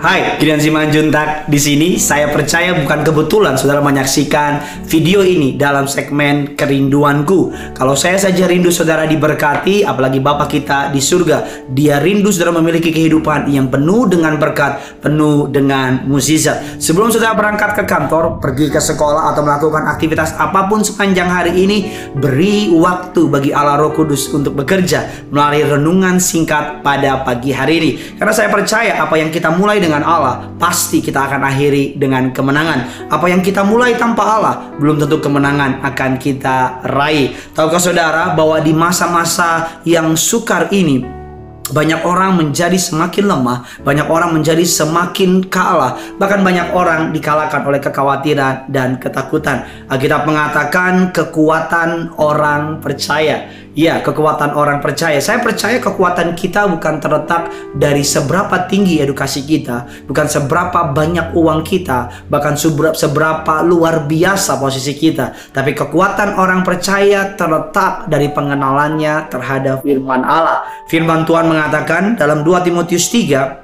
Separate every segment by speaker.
Speaker 1: Hai, Gideon Simanjuntak di sini. Saya percaya bukan kebetulan saudara menyaksikan video ini dalam segmen kerinduanku. Kalau saya saja rindu saudara diberkati, apalagi Bapak kita di surga, Dia rindu saudara memiliki kehidupan yang penuh dengan berkat, penuh dengan mukjizat. Sebelum saudara berangkat ke kantor, pergi ke sekolah atau melakukan aktivitas apa pun sepanjang hari ini, beri waktu bagi Allah Roh Kudus untuk bekerja melalui renungan singkat pada pagi hari ini. Karena saya percaya apa yang kita mulai dengan dengan Allah, pasti kita akan akhiri dengan kemenangan. Apa yang kita mulai tanpa Allah, belum tentu kemenangan akan kita raih. Tahukah saudara bahwa di masa-masa yang sukar ini, banyak orang menjadi semakin lemah, banyak orang menjadi semakin kalah, bahkan banyak orang dikalahkan oleh kekhawatiran dan ketakutan. Alkitab mengatakan kekuatan orang percaya. Ya, kekuatan orang percaya. Saya percaya kekuatan kita bukan terletak dari seberapa tinggi edukasi kita, bukan seberapa banyak uang kita, bahkan seberapa luar biasa posisi kita, tapi kekuatan orang percaya terletak dari pengenalannya terhadap firman Allah. Firman Tuhan mengatakan dalam 2 Timotius 3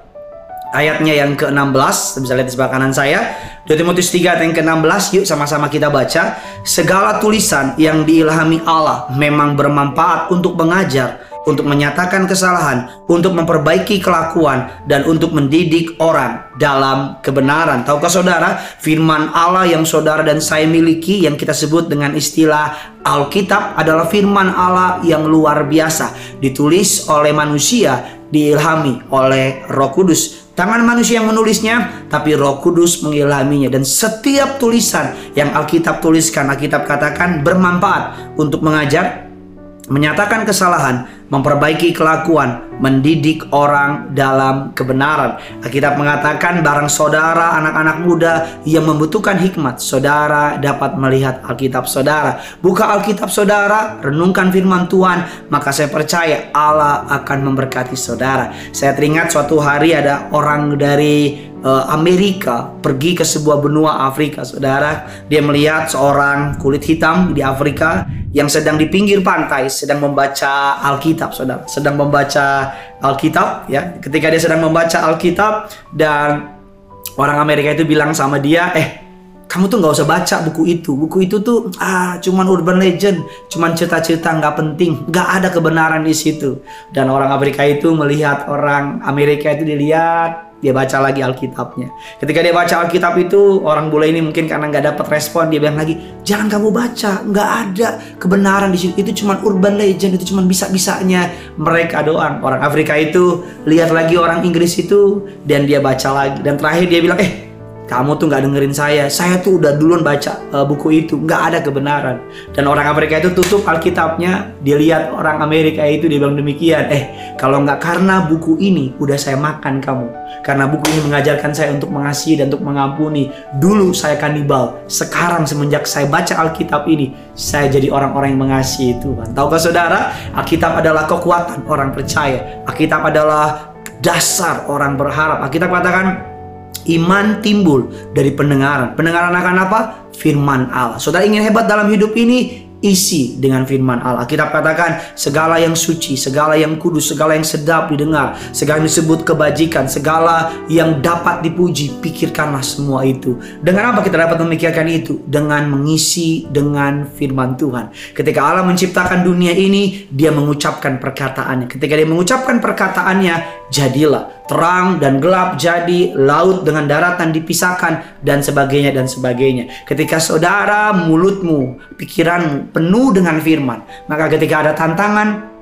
Speaker 1: ayatnya yang ke-16 bisa lihat di sebelah kanan saya. 2 Timotius 3 ayat yang ke-16 yuk sama-sama kita baca. Segala tulisan yang diilhami Allah memang bermanfaat untuk mengajar untuk menyatakan kesalahan, untuk memperbaiki kelakuan, dan untuk mendidik orang dalam kebenaran. Tahukah saudara, firman Allah yang saudara dan saya miliki, yang kita sebut dengan istilah Alkitab, adalah firman Allah yang luar biasa, ditulis oleh manusia, diilhami oleh Roh Kudus. Tangan manusia yang menulisnya, tapi Roh Kudus mengilhaminya dan setiap tulisan yang Alkitab tuliskan, Alkitab katakan bermanfaat untuk mengajar, menyatakan kesalahan, memperbaiki kelakuan, mendidik orang dalam kebenaran. Alkitab mengatakan barang saudara anak-anak muda yang membutuhkan hikmat, saudara dapat melihat Alkitab saudara. Buka Alkitab saudara, renungkan firman Tuhan, maka saya percaya Allah akan memberkati saudara. Saya teringat suatu hari ada orang dari Amerika pergi ke sebuah benua Afrika, saudara. Dia melihat seorang kulit hitam di Afrika yang sedang di pinggir pantai sedang membaca Alkitab, saudara, sedang membaca Alkitab, ya. Ketika dia sedang membaca Alkitab dan orang Amerika itu bilang sama dia, eh kamu tuh nggak usah baca buku itu buku itu tuh ah cuman urban legend cuman cerita-cerita nggak penting nggak ada kebenaran di situ dan orang Amerika itu melihat orang Amerika itu dilihat dia baca lagi Alkitabnya. Ketika dia baca Alkitab itu, orang bule ini mungkin karena nggak dapat respon, dia bilang lagi, jangan kamu baca, nggak ada kebenaran di situ. Itu cuma urban legend, itu cuma bisa-bisanya mereka doang. Orang Afrika itu lihat lagi orang Inggris itu, dan dia baca lagi. Dan terakhir dia bilang, eh kamu tuh nggak dengerin saya. Saya tuh udah duluan baca uh, buku itu, nggak ada kebenaran. Dan orang Amerika itu tutup Alkitabnya, dia lihat orang Amerika itu dia bilang demikian. Eh, kalau nggak karena buku ini, udah saya makan kamu. Karena buku ini mengajarkan saya untuk mengasihi dan untuk mengampuni. Dulu saya kanibal, sekarang semenjak saya baca Alkitab ini, saya jadi orang-orang yang mengasihi Tuhan. Tahukah saudara, Alkitab adalah kekuatan orang percaya. Alkitab adalah dasar orang berharap. Alkitab katakan Iman timbul dari pendengaran. Pendengaran akan apa? Firman Allah. Saudara ingin hebat dalam hidup ini? isi dengan firman Allah. Kita katakan segala yang suci, segala yang kudus, segala yang sedap didengar, segala yang disebut kebajikan, segala yang dapat dipuji, pikirkanlah semua itu. Dengan apa kita dapat memikirkan itu? Dengan mengisi dengan firman Tuhan. Ketika Allah menciptakan dunia ini, dia mengucapkan perkataannya. Ketika dia mengucapkan perkataannya, jadilah terang dan gelap jadi, laut dengan daratan dipisahkan dan sebagainya dan sebagainya. Ketika saudara mulutmu, pikiranmu penuh dengan firman, maka ketika ada tantangan,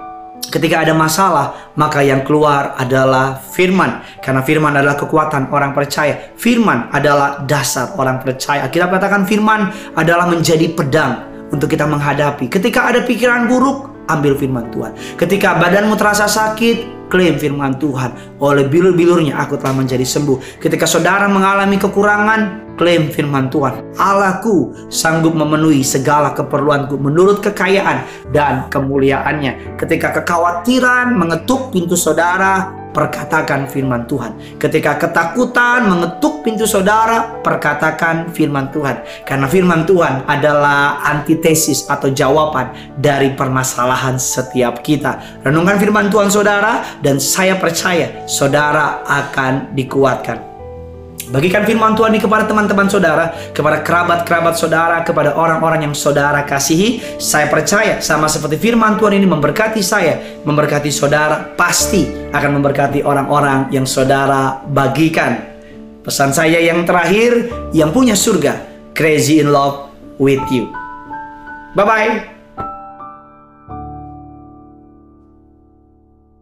Speaker 1: ketika ada masalah, maka yang keluar adalah firman. Karena firman adalah kekuatan orang percaya. Firman adalah dasar orang percaya. Kita katakan firman adalah menjadi pedang untuk kita menghadapi. Ketika ada pikiran buruk, ambil firman Tuhan. Ketika badanmu terasa sakit, klaim firman Tuhan. Oleh bilur-bilurnya aku telah menjadi sembuh. Ketika saudara mengalami kekurangan, klaim firman Tuhan. Allahku sanggup memenuhi segala keperluanku menurut kekayaan dan kemuliaannya. Ketika kekhawatiran mengetuk pintu saudara, perkatakan firman Tuhan. Ketika ketakutan mengetuk pintu saudara, perkatakan firman Tuhan. Karena firman Tuhan adalah antitesis atau jawaban dari permasalahan setiap kita. Renungkan firman Tuhan saudara dan saya percaya saudara akan dikuatkan. Bagikan firman Tuhan ini kepada teman-teman saudara, kepada kerabat-kerabat saudara, kepada orang-orang yang saudara kasihi. Saya percaya sama seperti firman Tuhan ini memberkati saya, memberkati saudara, pasti akan memberkati orang-orang yang saudara bagikan. Pesan saya yang terakhir, yang punya surga, crazy in love with you. Bye-bye.